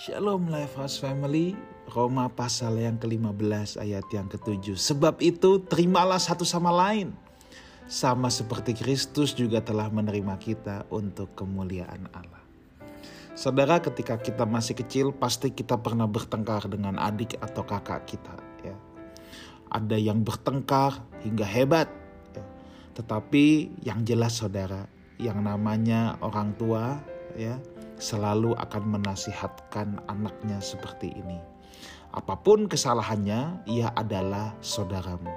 Shalom Life House Family, Roma pasal yang ke-15 ayat yang ke-7. Sebab itu terimalah satu sama lain. Sama seperti Kristus juga telah menerima kita untuk kemuliaan Allah. Saudara ketika kita masih kecil pasti kita pernah bertengkar dengan adik atau kakak kita. Ya. Ada yang bertengkar hingga hebat. Ya. Tetapi yang jelas saudara, yang namanya orang tua ya selalu akan menasihatkan anaknya seperti ini. Apa pun kesalahannya, ia adalah saudaramu.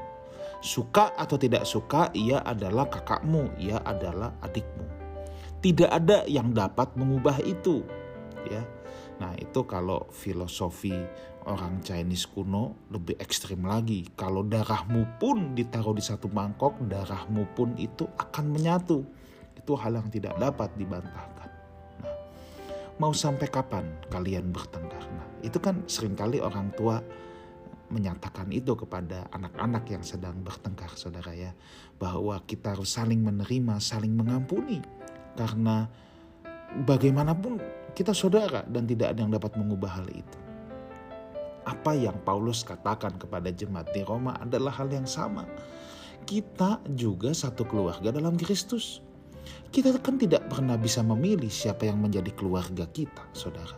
Suka atau tidak suka, ia adalah kakakmu, ia adalah adikmu. Tidak ada yang dapat mengubah itu, ya. Nah, itu kalau filosofi orang Chinese kuno lebih ekstrim lagi. Kalau darahmu pun ditaruh di satu mangkok, darahmu pun itu akan menyatu. Itu hal yang tidak dapat dibantahkan mau sampai kapan kalian bertengkar? Nah, itu kan sering kali orang tua menyatakan itu kepada anak-anak yang sedang bertengkar, saudara ya, bahwa kita harus saling menerima, saling mengampuni, karena bagaimanapun kita saudara dan tidak ada yang dapat mengubah hal itu. Apa yang Paulus katakan kepada jemaat di Roma adalah hal yang sama. Kita juga satu keluarga dalam Kristus. Kita kan tidak pernah bisa memilih siapa yang menjadi keluarga kita, saudara.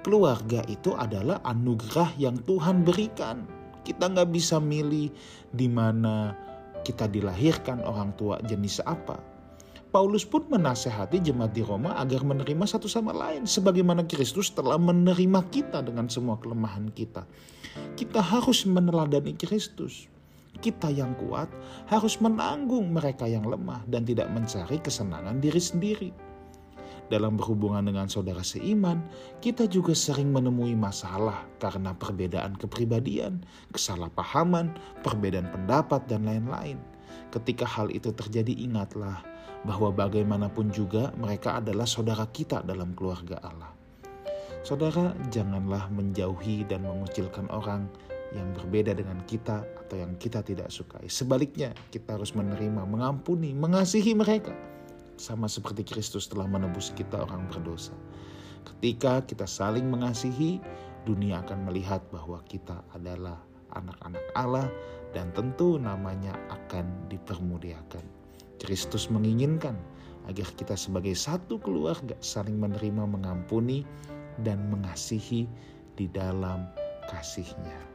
Keluarga itu adalah anugerah yang Tuhan berikan. Kita nggak bisa milih di mana kita dilahirkan, orang tua jenis apa. Paulus pun menasehati jemaat di Roma agar menerima satu sama lain sebagaimana Kristus telah menerima kita dengan semua kelemahan kita. Kita harus meneladani Kristus kita yang kuat harus menanggung mereka yang lemah dan tidak mencari kesenangan diri sendiri. Dalam berhubungan dengan saudara seiman, kita juga sering menemui masalah karena perbedaan kepribadian, kesalahpahaman, perbedaan pendapat, dan lain-lain. Ketika hal itu terjadi, ingatlah bahwa bagaimanapun juga mereka adalah saudara kita dalam keluarga Allah. Saudara, janganlah menjauhi dan mengucilkan orang yang berbeda dengan kita atau yang kita tidak sukai. Sebaliknya, kita harus menerima, mengampuni, mengasihi mereka. Sama seperti Kristus telah menebus kita orang berdosa. Ketika kita saling mengasihi, dunia akan melihat bahwa kita adalah anak-anak Allah dan tentu namanya akan dipermuliakan. Kristus menginginkan agar kita sebagai satu keluarga saling menerima, mengampuni, dan mengasihi di dalam kasihnya.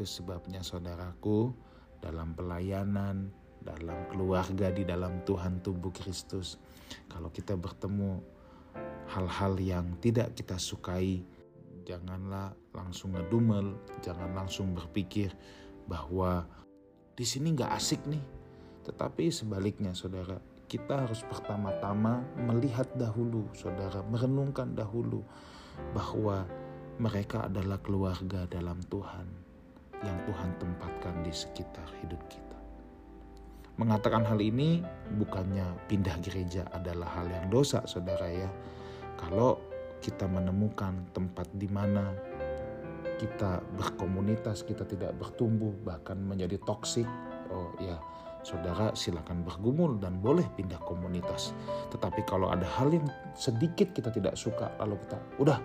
Itu sebabnya saudaraku dalam pelayanan, dalam keluarga, di dalam Tuhan tubuh Kristus. Kalau kita bertemu hal-hal yang tidak kita sukai, janganlah langsung ngedumel, jangan langsung berpikir bahwa di sini nggak asik nih. Tetapi sebaliknya saudara, kita harus pertama-tama melihat dahulu, saudara, merenungkan dahulu bahwa mereka adalah keluarga dalam Tuhan yang Tuhan tempatkan di sekitar hidup kita. Mengatakan hal ini bukannya pindah gereja adalah hal yang dosa, saudara ya. Kalau kita menemukan tempat di mana kita berkomunitas, kita tidak bertumbuh, bahkan menjadi toksik, oh ya, saudara silakan bergumul dan boleh pindah komunitas. Tetapi kalau ada hal yang sedikit kita tidak suka, lalu kita, udah,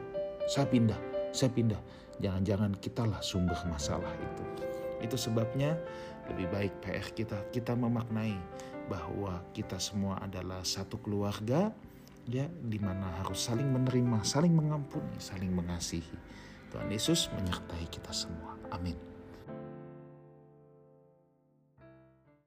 saya pindah, saya pindah. Jangan-jangan kitalah sumber masalah itu. Itu sebabnya lebih baik PR kita kita memaknai bahwa kita semua adalah satu keluarga ya di mana harus saling menerima, saling mengampuni, saling mengasihi. Tuhan Yesus menyertai kita semua.